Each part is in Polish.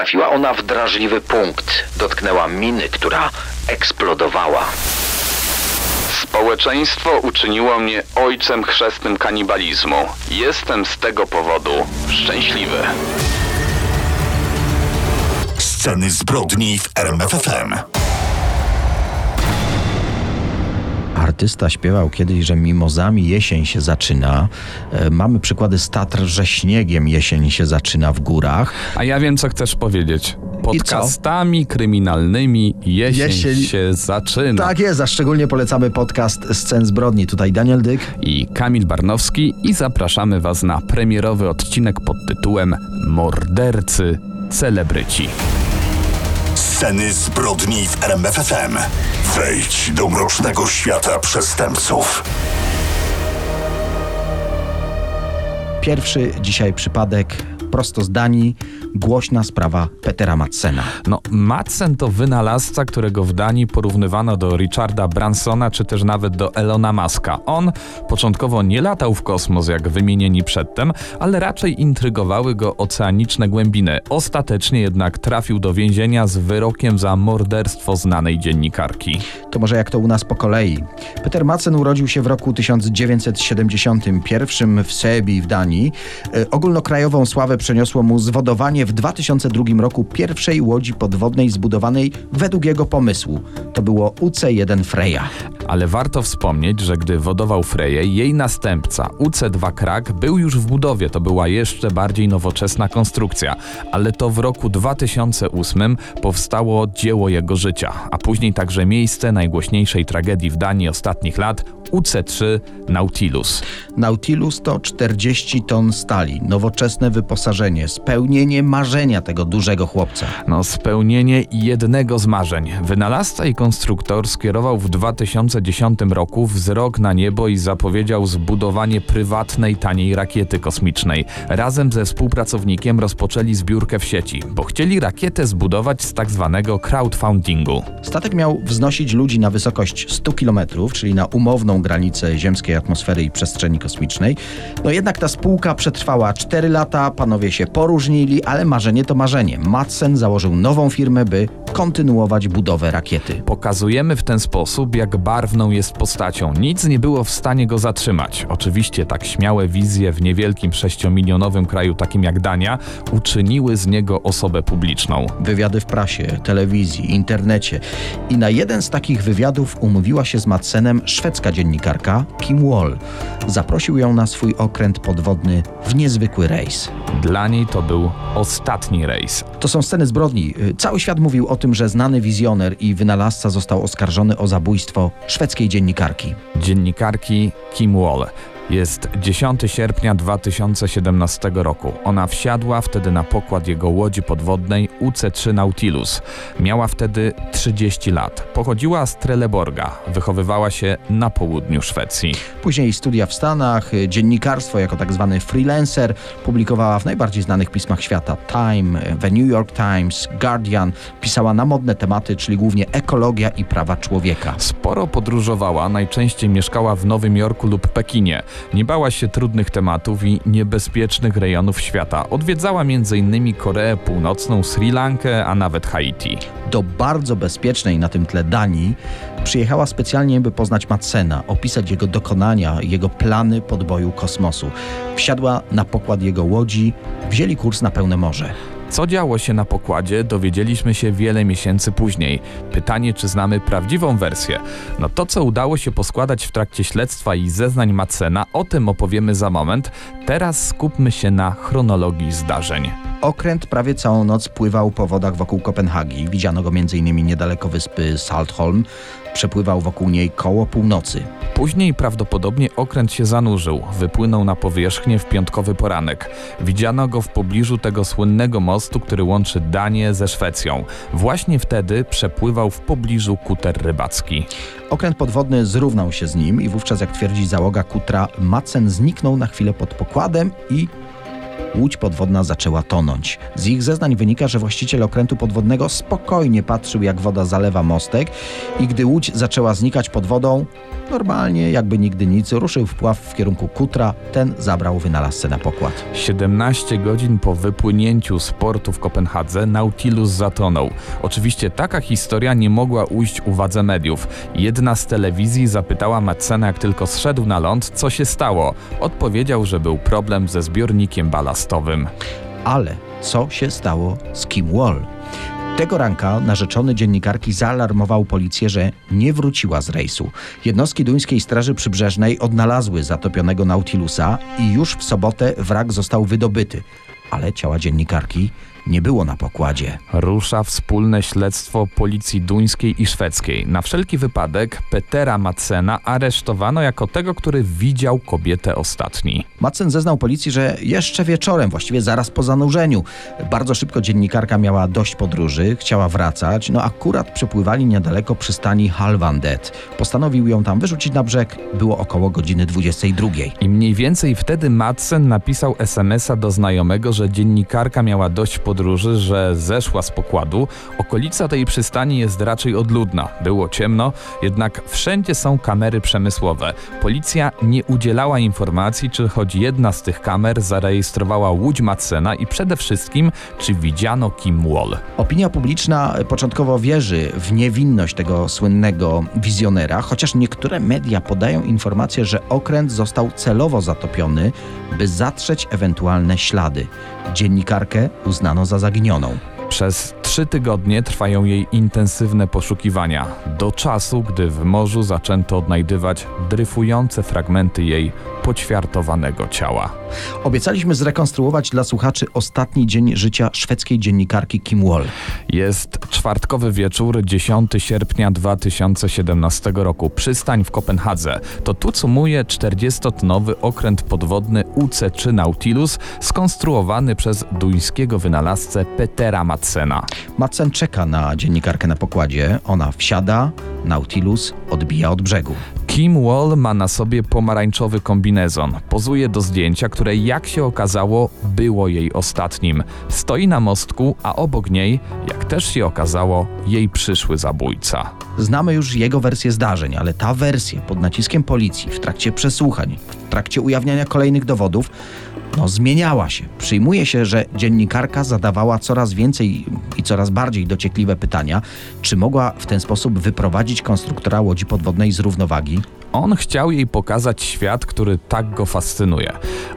Trafiła ona w drażliwy punkt. Dotknęła miny, która eksplodowała. Społeczeństwo uczyniło mnie ojcem chrzestnym kanibalizmu. Jestem z tego powodu szczęśliwy. Sceny zbrodni w RMFFM. Artysta śpiewał kiedyś, że mimozami jesień się zaczyna. E, Mamy przykłady z Tatr, że śniegiem jesień się zaczyna w górach. A ja wiem, co chcesz powiedzieć. Podcastami kryminalnymi jesień, Jesień- się zaczyna. Tak jest, a szczególnie polecamy podcast Scen zbrodni. Tutaj Daniel Dyk. I Kamil Barnowski i zapraszamy Was na premierowy odcinek pod tytułem Mordercy Celebryci. Sceny zbrodni w RMFFM. Wejdź do mrocznego świata przestępców. Pierwszy dzisiaj przypadek prosto z Danii. Głośna sprawa Petera Madsena. No, Madsen to wynalazca, którego w Danii porównywano do Richarda Bransona, czy też nawet do Elona Muska. On początkowo nie latał w kosmos, jak wymienieni przedtem, ale raczej intrygowały go oceaniczne głębiny. Ostatecznie jednak trafił do więzienia z wyrokiem za morderstwo znanej dziennikarki. To może jak to u nas po kolei. Peter Madsen urodził się w roku 1971 w Sebii w Danii. E, Ogólnokrajową sławę przeniosło mu zwodowanie w 2002 roku pierwszej łodzi podwodnej zbudowanej według jego pomysłu. To było UC-1 Freya. Ale warto wspomnieć, że gdy wodował Freję, jej następca UC2 Krak był już w budowie. To była jeszcze bardziej nowoczesna konstrukcja. Ale to w roku 2008 powstało dzieło jego życia, a później także miejsce najgłośniejszej tragedii w Danii ostatnich lat UC3 Nautilus. Nautilus to 40 ton stali, nowoczesne wyposażenie, spełnienie marzenia tego dużego chłopca. No, spełnienie jednego z marzeń. Wynalazca i konstruktor skierował w 2010 roku wzrok na niebo i zapowiedział zbudowanie prywatnej, taniej rakiety kosmicznej. Razem ze współpracownikiem rozpoczęli zbiórkę w sieci, bo chcieli rakietę zbudować z tak zwanego crowdfundingu. Statek miał wznosić ludzi na wysokość 100 km, czyli na umowną granicę ziemskiej atmosfery i przestrzeni kosmicznej. No jednak ta spółka przetrwała 4 lata, panowie się poróżnili, ale marzenie to marzenie. Madsen założył nową firmę, by kontynuować budowę rakiety. Pokazujemy w ten sposób, jak barwną jest postacią. Nic nie było w stanie go zatrzymać. Oczywiście tak śmiałe wizje w niewielkim sześciomilionowym kraju takim jak Dania uczyniły z niego osobę publiczną. Wywiady w prasie, telewizji, internecie. I na jeden z takich wywiadów umówiła się z Madsenem szwedzka dziennikarka Kim Wall. Zaprosił ją na swój okręt podwodny w niezwykły rejs. Dla niej to był ostatni rejs. To są sceny zbrodni. Cały świat mówił o tym, że znany wizjoner i wynalazca został oskarżony o zabójstwo szwedzkiej dziennikarki. Dziennikarki Kim Wall. Jest 10 sierpnia 2017 roku. Ona wsiadła wtedy na pokład jego łodzi podwodnej UC3 Nautilus. Miała wtedy 30 lat. Pochodziła z Trelleborga. Wychowywała się na południu Szwecji. Później studia w Stanach, dziennikarstwo jako tak zwany freelancer, publikowała w najbardziej znanych pismach świata Time, The New York Times, Guardian, pisała na modne tematy, czyli głównie ekologia i prawa człowieka. Sporo podróżowała, najczęściej mieszkała w Nowym Jorku lub Pekinie. Nie bała się trudnych tematów i niebezpiecznych rejonów świata. Odwiedzała m.in. Koreę Północną, Sri Lankę, a nawet Haiti. Do bardzo bezpiecznej na tym tle Danii przyjechała specjalnie, by poznać Madsena, opisać jego dokonania, jego plany podboju kosmosu. Wsiadła na pokład jego łodzi, wzięli kurs na pełne morze. Co działo się na pokładzie, dowiedzieliśmy się wiele miesięcy później. Pytanie, czy znamy prawdziwą wersję. No to, co udało się poskładać w trakcie śledztwa i zeznań Madsena, o tym opowiemy za moment. Teraz skupmy się na chronologii zdarzeń. Okręt prawie całą noc pływał po wodach wokół Kopenhagi. Widziano go m.in. niedaleko wyspy Saltholm. Przepływał wokół niej koło północy. Później prawdopodobnie okręt się zanurzył, wypłynął na powierzchnię w piątkowy poranek. Widziano go w pobliżu tego słynnego mostu, który łączy Danię ze Szwecją. Właśnie wtedy przepływał w pobliżu kuter rybacki. Okręt podwodny zrównał się z nim i wówczas, jak twierdzi załoga kutra, Madsen zniknął na chwilę pod pokładem i łódź podwodna zaczęła tonąć. Z ich zeznań wynika, że właściciel okrętu podwodnego spokojnie patrzył, jak woda zalewa mostek i gdy łódź zaczęła znikać pod wodą, normalnie, jakby nigdy nic, ruszył wpław w kierunku kutra, ten zabrał wynalazcę na pokład. 17 godzin po wypłynięciu z portu w Kopenhadze Nautilus zatonął. Oczywiście taka historia nie mogła ujść uwadze mediów. Jedna z telewizji zapytała Madsena, jak tylko zszedł na ląd, co się stało. Odpowiedział, że był problem ze zbiornikiem balastowym. Ale co się stało z Kim Wall? Tego ranka narzeczony dziennikarki zaalarmował policję, że nie wróciła z rejsu. Jednostki duńskiej Straży Przybrzeżnej odnalazły zatopionego Nautilusa i już w sobotę wrak został wydobyty. Ale ciała dziennikarki nie było na pokładzie. Rusza wspólne śledztwo policji duńskiej i szwedzkiej. Na wszelki wypadek Petera Madsena aresztowano jako tego, który widział kobietę ostatni. Madsen zeznał policji, że jeszcze wieczorem, właściwie zaraz po zanurzeniu, bardzo szybko dziennikarka miała dość podróży, chciała wracać, no akurat przepływali niedaleko przystani Halvandet. Postanowił ją tam wyrzucić na brzeg, było około godziny 22. I mniej więcej wtedy Madsen napisał SMS-a do znajomego, że dziennikarka miała dość podróży, że zeszła z pokładu. Okolica tej przystani jest raczej odludna. Było ciemno, jednak wszędzie są kamery przemysłowe. Policja nie udzielała informacji, czy choć jedna z tych kamer zarejestrowała łódź Madsena i przede wszystkim, czy widziano Kim Wall. Opinia publiczna początkowo wierzy w niewinność tego słynnego wizjonera, chociaż niektóre media podają informację, że okręt został celowo zatopiony, by zatrzeć ewentualne ślady. Dziennikarkę uznano za zaginioną. Przez trzy tygodnie trwają jej intensywne poszukiwania, do czasu, gdy w morzu zaczęto odnajdywać dryfujące fragmenty jej poćwiartowanego ciała. Obiecaliśmy zrekonstruować dla słuchaczy ostatni dzień życia szwedzkiej dziennikarki Kim Wall. Jest czwartkowy wieczór, 10 sierpnia 2017 roku. Przystań w Kopenhadze. To tu cumuje 40-tonowy okręt podwodny UC3 Nautilus, skonstruowany przez duńskiego wynalazcę Petera Madsena. Madsen czeka na dziennikarkę na pokładzie. Ona wsiada, Nautilus odbija od brzegu. Kim Wall ma na sobie pomarańczowy kombinezon. Pozuje do zdjęcia, które jak się okazało, było jej ostatnim. Stoi na mostku, a obok niej, jak też się okazało, jej przyszły zabójca. Znamy już jego wersję zdarzeń, ale ta wersja pod naciskiem policji w trakcie przesłuchań, w trakcie ujawniania kolejnych dowodów, no zmieniała się. Przyjmuje się, że dziennikarka zadawała coraz więcej i coraz bardziej dociekliwe pytania, czy mogła w ten sposób wyprowadzić konstruktora łodzi podwodnej z równowagi. On chciał jej pokazać świat, który tak go fascynuje.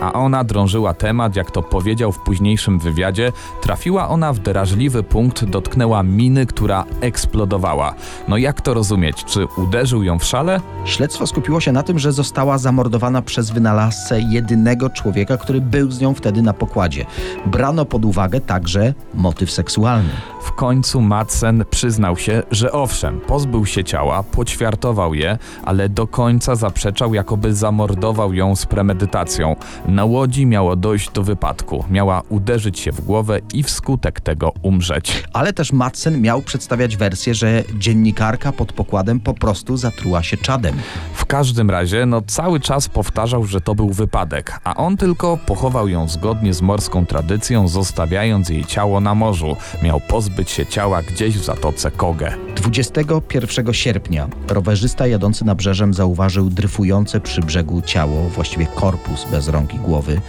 A ona drążyła temat, jak to powiedział w późniejszym wywiadzie. Trafiła ona w drażliwy punkt, dotknęła miny, która eksplodowała. No jak to rozumieć? Czy uderzył ją w szale? Śledztwo skupiło się na tym, że została zamordowana przez wynalazcę jedynego człowieka, który był z nią wtedy na pokładzie. Brano pod uwagę także motyw seksualny. W końcu Madsen przyznał się, że owszem, pozbył się ciała, poćwiartował je, ale do końca zaprzeczał, jakoby zamordował ją z premedytacją. Na łodzi miało dojść do wypadku, miała uderzyć się w głowę i wskutek tego umrzeć. Ale też Madsen miał przedstawiać wersję, że dziennikarka pod pokładem po prostu zatruła się czadem. W każdym razie, no cały czas powtarzał, że to był wypadek, a on tylko pochował ją zgodnie z morską tradycją, zostawiając jej ciało na morzu. Miał pozbyć się ciała gdzieś w zatoce Koge. 21 sierpnia rowerzysta jadący nabrzeżem zauważył dryfujące przy brzegu ciało, właściwie korpus bez rąk i głowy.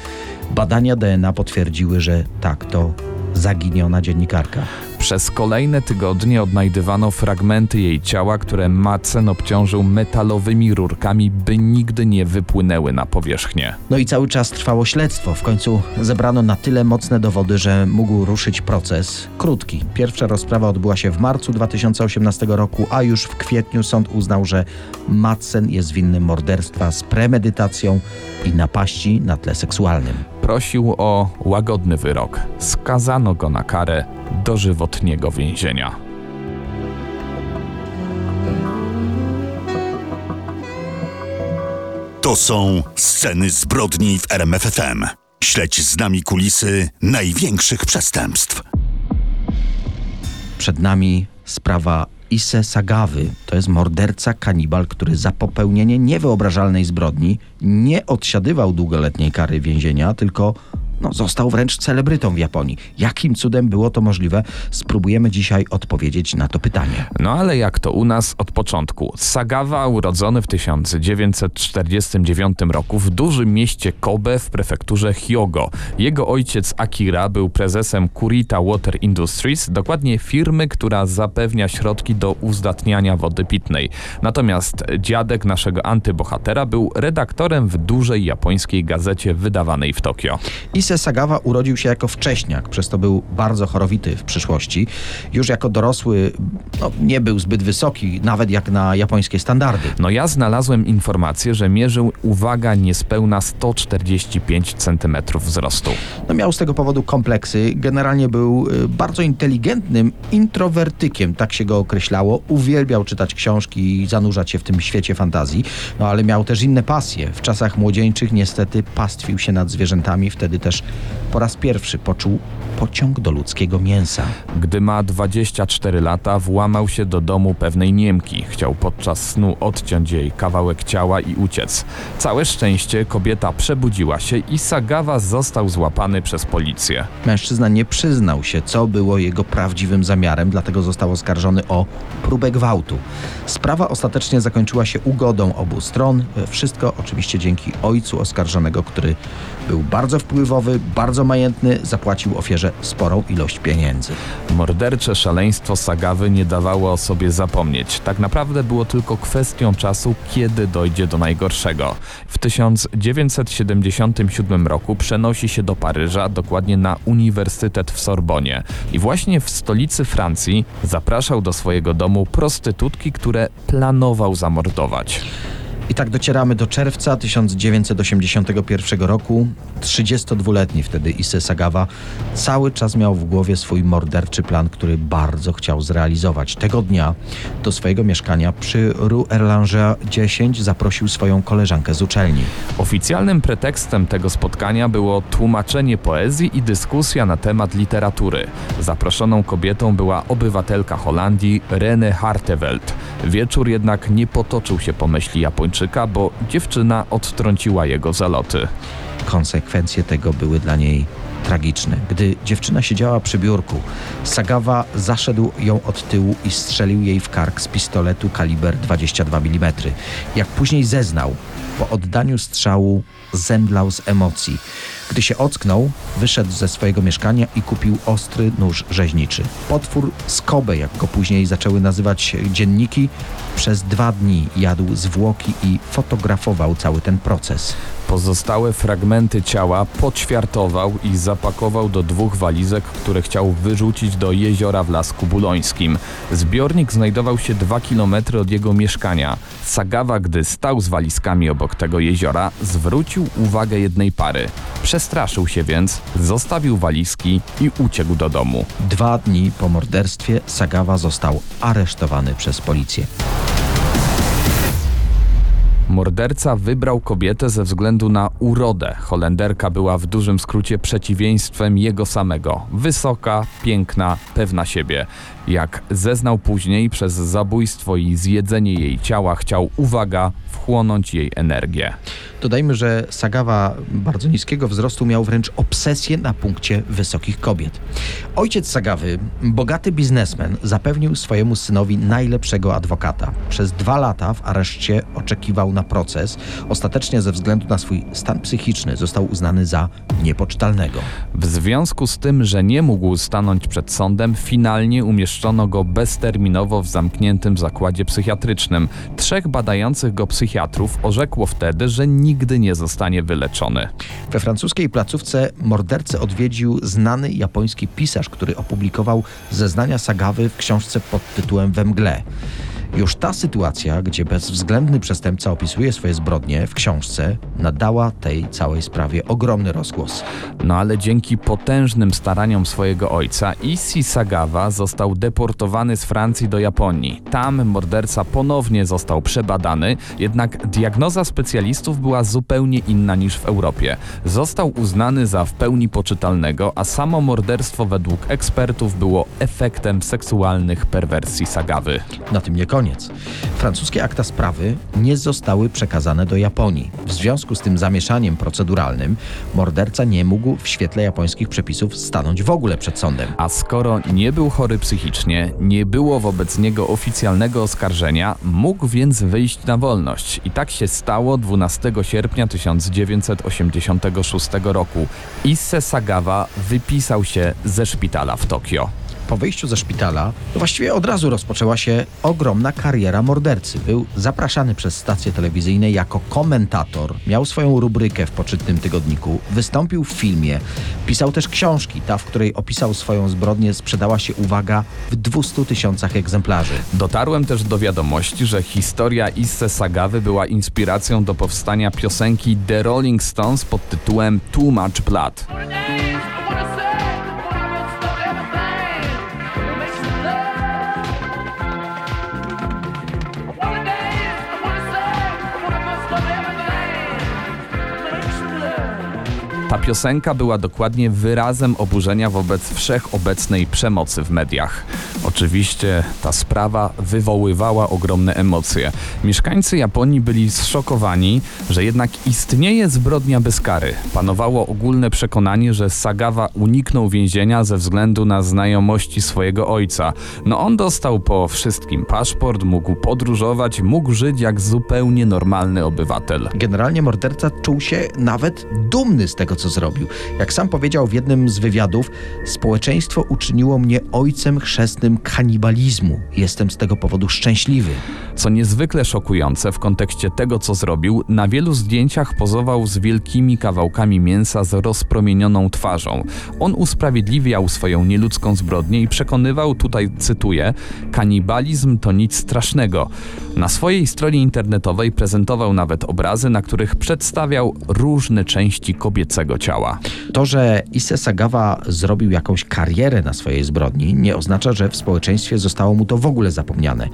Badania DNA potwierdziły, że tak to zaginiona dziennikarka. Przez kolejne tygodnie odnajdywano fragmenty jej ciała, które Madsen obciążył metalowymi rurkami, by nigdy nie wypłynęły na powierzchnię. No i cały czas trwało śledztwo. W końcu zebrano na tyle mocne dowody, że mógł ruszyć proces. Krótki. Pierwsza rozprawa odbyła się w marcu 2018 roku, a już w kwietniu sąd uznał, że Madsen jest winny morderstwa z premedytacją i napaści na tle seksualnym. Prosił o łagodny wyrok. Skazano go na karę dożywotniego więzienia. To są sceny zbrodni w RMFFM. Śledź z nami kulisy największych przestępstw. Przed nami sprawa Isse Sagawy. To jest morderca kanibal, który za popełnienie niewyobrażalnej zbrodni nie odsiadywał długoletniej kary więzienia, tylko no, został wręcz celebrytą w Japonii. Jakim cudem było to możliwe? Spróbujemy dzisiaj odpowiedzieć na to pytanie. No ale jak to u nas od początku? Sagawa urodzony w 1949 roku w dużym mieście Kobe w prefekturze Hyogo. Jego ojciec Akira był prezesem Kurita Water Industries, dokładnie firmy, która zapewnia środki do uzdatniania wody pitnej. Natomiast dziadek naszego antybohatera był redaktorem w dużej japońskiej gazecie wydawanej w Tokio. Ise Sagawa urodził się jako wcześniak, przez to był bardzo chorowity w przyszłości. Już jako dorosły no, nie był zbyt wysoki, nawet jak na japońskie standardy. No ja znalazłem informację, że mierzył, uwaga, niespełna 145 cm wzrostu. No, miał z tego powodu kompleksy. Generalnie był y, bardzo inteligentnym introwertykiem, tak się go określało. Uwielbiał czytać książki i zanurzać się w tym świecie fantazji, no ale miał też inne pasje. W czasach młodzieńczych niestety pastwił się nad zwierzętami, wtedy też po raz pierwszy poczuł pociąg do ludzkiego mięsa. Gdy ma 24 lata, włamał się do domu pewnej Niemki. Chciał podczas snu odciąć jej kawałek ciała i uciec. Całe szczęście kobieta przebudziła się i Sagawa został złapany przez policję. Mężczyzna nie przyznał się, co było jego prawdziwym zamiarem, dlatego został oskarżony o próbę gwałtu. Sprawa ostatecznie zakończyła się ugodą obu stron. Wszystko oczywiście dzięki ojcu oskarżonego, który był bardzo wpływowy, bardzo majętny, zapłacił ofierze sporą ilość pieniędzy. Mordercze szaleństwo Sagawy nie dawało o sobie zapomnieć. Tak naprawdę było tylko kwestią czasu, kiedy dojdzie do najgorszego. W 1977 roku przenosi się do Paryża, dokładnie na Uniwersytet w Sorbonie. I właśnie w stolicy Francji zapraszał do swojego domu prostytutki, które planował zamordować. I tak docieramy do czerwca 1981 roku. 32-letni wtedy Issei Sagawa cały czas miał w głowie swój morderczy plan, który bardzo chciał zrealizować. Tego dnia do swojego mieszkania przy Rue Erlanger 10 zaprosił swoją koleżankę z uczelni. Oficjalnym pretekstem tego spotkania było tłumaczenie poezji i dyskusja na temat literatury. Zaproszoną kobietą była obywatelka Holandii Rene Harteveld. Wieczór jednak nie potoczył się po myśli Japończyka, bo dziewczyna odtrąciła jego zaloty. Konsekwencje tego były dla niej tragiczne. Gdy dziewczyna siedziała przy biurku, Sagawa zaszedł ją od tyłu i strzelił jej w kark z pistoletu kaliber 22 mm. Jak później zeznał, po oddaniu strzału zemdlał z emocji. Gdy się ocknął, wyszedł ze swojego mieszkania i kupił ostry nóż rzeźniczy. Potwór Skobe, jak go później zaczęły nazywać dzienniki, przez dwa dni jadł zwłoki i fotografował cały ten proces. Pozostałe fragmenty ciała poćwiartował i zapakował do dwóch walizek, które chciał wyrzucić do jeziora w Lasku Bulońskim. Zbiornik znajdował się dwa kilometry od jego mieszkania. Sagawa, gdy stał z walizkami obok tego jeziora, zwrócił uwagę jednej pary. Przestraszył się więc, zostawił walizki i uciekł do domu. Dwa dni po morderstwie Sagawa został aresztowany przez policję. Morderca wybrał kobietę ze względu na urodę. Holenderka była w dużym skrócie przeciwieństwem jego samego. Wysoka, piękna, pewna siebie. Jak zeznał później, przez zabójstwo i zjedzenie jej ciała chciał, uwaga, wchłonąć jej energię. Dodajmy, że Sagawa bardzo niskiego wzrostu miał wręcz obsesję na punkcie wysokich kobiet. Ojciec Sagawy, bogaty biznesmen, zapewnił swojemu synowi najlepszego adwokata. Przez dwa lata w areszcie oczekiwał na proces. Ostatecznie ze względu na swój stan psychiczny został uznany za niepoczytalnego. W związku z tym, że nie mógł stanąć przed sądem, finalnie umieszczono go bezterminowo w zamkniętym zakładzie psychiatrycznym. Trzech badających go psychiatrów orzekło wtedy, że nigdy nie zostanie wyleczony. We francuskiej placówce mordercę odwiedził znany japoński pisarz, który opublikował zeznania Sagawy w książce pod tytułem We mgle. Już ta sytuacja, gdzie bezwzględny przestępca opisuje swoje zbrodnie w książce, nadała tej całej sprawie ogromny rozgłos. No ale dzięki potężnym staraniom swojego ojca, Issei Sagawa został deportowany z Francji do Japonii. Tam morderca ponownie został przebadany, jednak diagnoza specjalistów była zupełnie inna niż w Europie. Został uznany za w pełni poczytalnego, a samo morderstwo według ekspertów było efektem seksualnych perwersji Sagawy. Na tym nie kończy. Koniec. Francuskie akta sprawy nie zostały przekazane do Japonii. W związku z tym zamieszaniem proceduralnym morderca nie mógł w świetle japońskich przepisów stanąć w ogóle przed sądem. A skoro nie był chory psychicznie, nie było wobec niego oficjalnego oskarżenia, mógł więc wyjść na wolność. I tak się stało 12 sierpnia 1986 roku. Isse Sagawa wypisał się ze szpitala w Tokio. Po wyjściu ze szpitala, właściwie od razu rozpoczęła się ogromna kariera mordercy. Był zapraszany przez stacje telewizyjne jako komentator, miał swoją rubrykę w poczytnym tygodniku, wystąpił w filmie, pisał też książki. Ta, w której opisał swoją zbrodnię, sprzedała się, uwaga, w 200 tysiącach egzemplarzy. Dotarłem też do wiadomości, że historia Isse Sagawy była inspiracją do powstania piosenki The Rolling Stones pod tytułem Too Much Blood. Piosenka była dokładnie wyrazem oburzenia wobec wszechobecnej przemocy w mediach. Oczywiście ta sprawa wywoływała ogromne emocje. Mieszkańcy Japonii byli zszokowani, że jednak istnieje zbrodnia bez kary. Panowało ogólne przekonanie, że Sagawa uniknął więzienia ze względu na znajomości swojego ojca. No on dostał po wszystkim paszport, mógł podróżować, mógł żyć jak zupełnie normalny obywatel. Generalnie morderca czuł się nawet dumny z tego, co zrobił. Jak sam powiedział w jednym z wywiadów, społeczeństwo uczyniło mnie ojcem chrzestnym kanibalizmu. Jestem z tego powodu szczęśliwy. Co niezwykle szokujące w kontekście tego, co zrobił, na wielu zdjęciach pozował z wielkimi kawałkami mięsa z rozpromienioną twarzą. On usprawiedliwiał swoją nieludzką zbrodnię i przekonywał, tutaj cytuję, kanibalizm to nic strasznego. Na swojej stronie internetowej prezentował nawet obrazy, na których przedstawiał różne części kobiecego ciała. To, że Isse Sagawa zrobił jakąś karierę na swojej zbrodni, nie oznacza, że w społeczeństwie zostało mu to w ogóle zapomniane.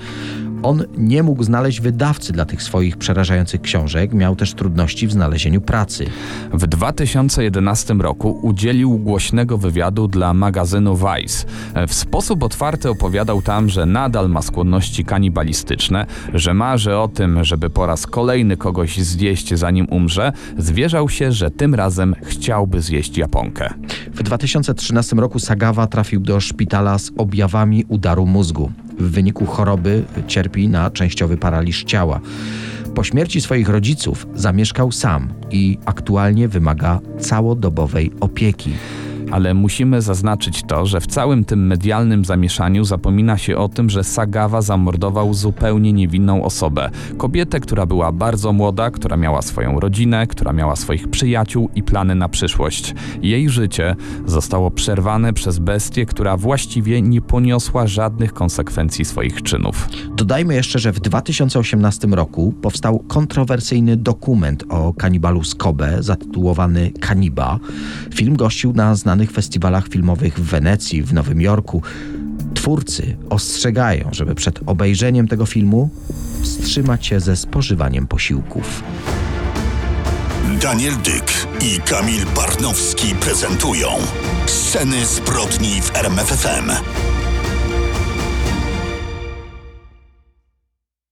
On nie mógł znaleźć wydawcy dla tych swoich przerażających książek, miał też trudności w znalezieniu pracy. W 2011 roku udzielił głośnego wywiadu dla magazynu Vice. W sposób otwarty opowiadał tam, że nadal ma skłonności kanibalistyczne, że marzy o tym, żeby po raz kolejny kogoś zjeść zanim umrze. Zwierzał się, że tym razem chciałby zjeść Japonkę. W 2013 roku Sagawa trafił do szpitala z objawami udaru mózgu. W wyniku choroby cierpi na częściowy paraliż ciała. Po śmierci swoich rodziców zamieszkał sam i aktualnie wymaga całodobowej opieki. Ale musimy zaznaczyć to, że w całym tym medialnym zamieszaniu zapomina się o tym, że Sagawa zamordował zupełnie niewinną osobę. Kobietę, która była bardzo młoda, która miała swoją rodzinę, która miała swoich przyjaciół i plany na przyszłość. Jej życie zostało przerwane przez bestię, która właściwie nie poniosła żadnych konsekwencji swoich czynów. Dodajmy jeszcze, że w 2018 roku powstał kontrowersyjny dokument o kanibalu z zatytułowany Kaniba. Film gościł na znanych festiwalach filmowych w Wenecji, w Nowym Jorku. Twórcy ostrzegają, żeby przed obejrzeniem tego filmu wstrzymać się ze spożywaniem posiłków. Daniel Dyk i Kamil Barnowski prezentują Sceny zbrodni w RMFFM.